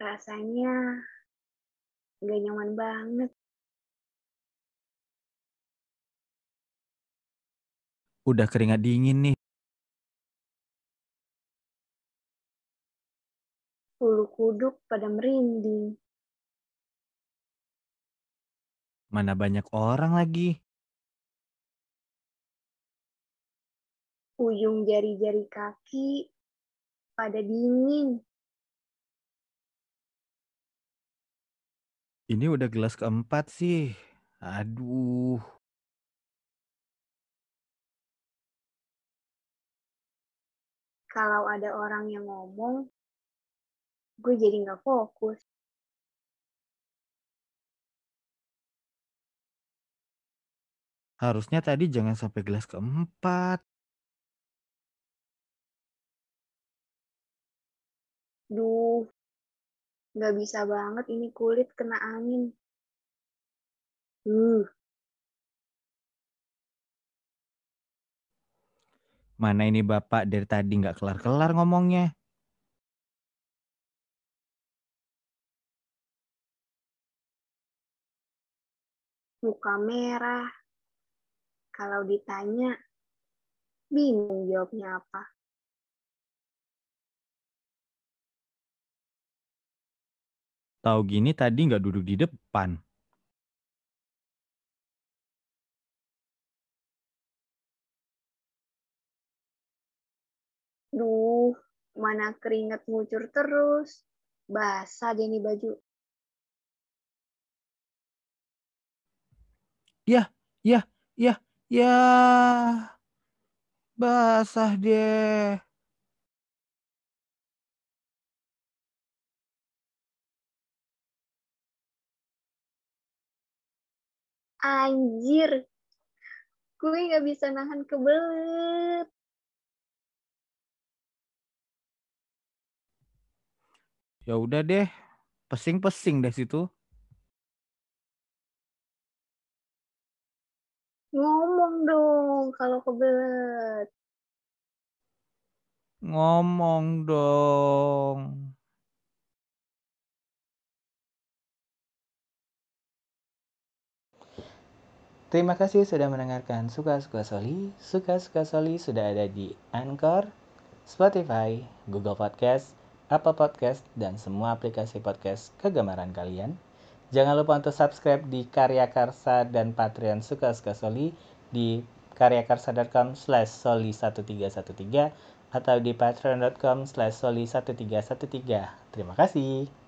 Rasanya nggak nyaman banget. Udah keringat dingin nih. Bulu kuduk pada merinding. Mana banyak orang lagi. Ujung jari-jari kaki pada dingin. Ini udah gelas keempat sih. Aduh. Kalau ada orang yang ngomong, gue jadi nggak fokus. Harusnya tadi jangan sampai gelas keempat. Duh, nggak bisa banget ini kulit kena angin. Uh, Mana ini bapak dari tadi nggak kelar-kelar ngomongnya. muka merah. Kalau ditanya, bingung jawabnya apa. Tahu gini tadi nggak duduk di depan. Duh, mana keringat ngucur terus. Basah deh nih baju. Ya, ya, ya, ya. Basah deh. Anjir, gue nggak bisa nahan kebelet. Ya udah deh. Pesing-pesing deh situ. Ngomong dong kalau kebelet. Ngomong dong. Terima kasih sudah mendengarkan Suka-Suka Soli. Suka-Suka Soli sudah ada di Anchor, Spotify, Google Podcast, Apple Podcast, dan semua aplikasi podcast kegemaran kalian. Jangan lupa untuk subscribe di Karya Karsa dan Patreon Suka-Suka Soli di karyakarsa.com slash soli1313 atau di patreon.com slash soli1313. Terima kasih.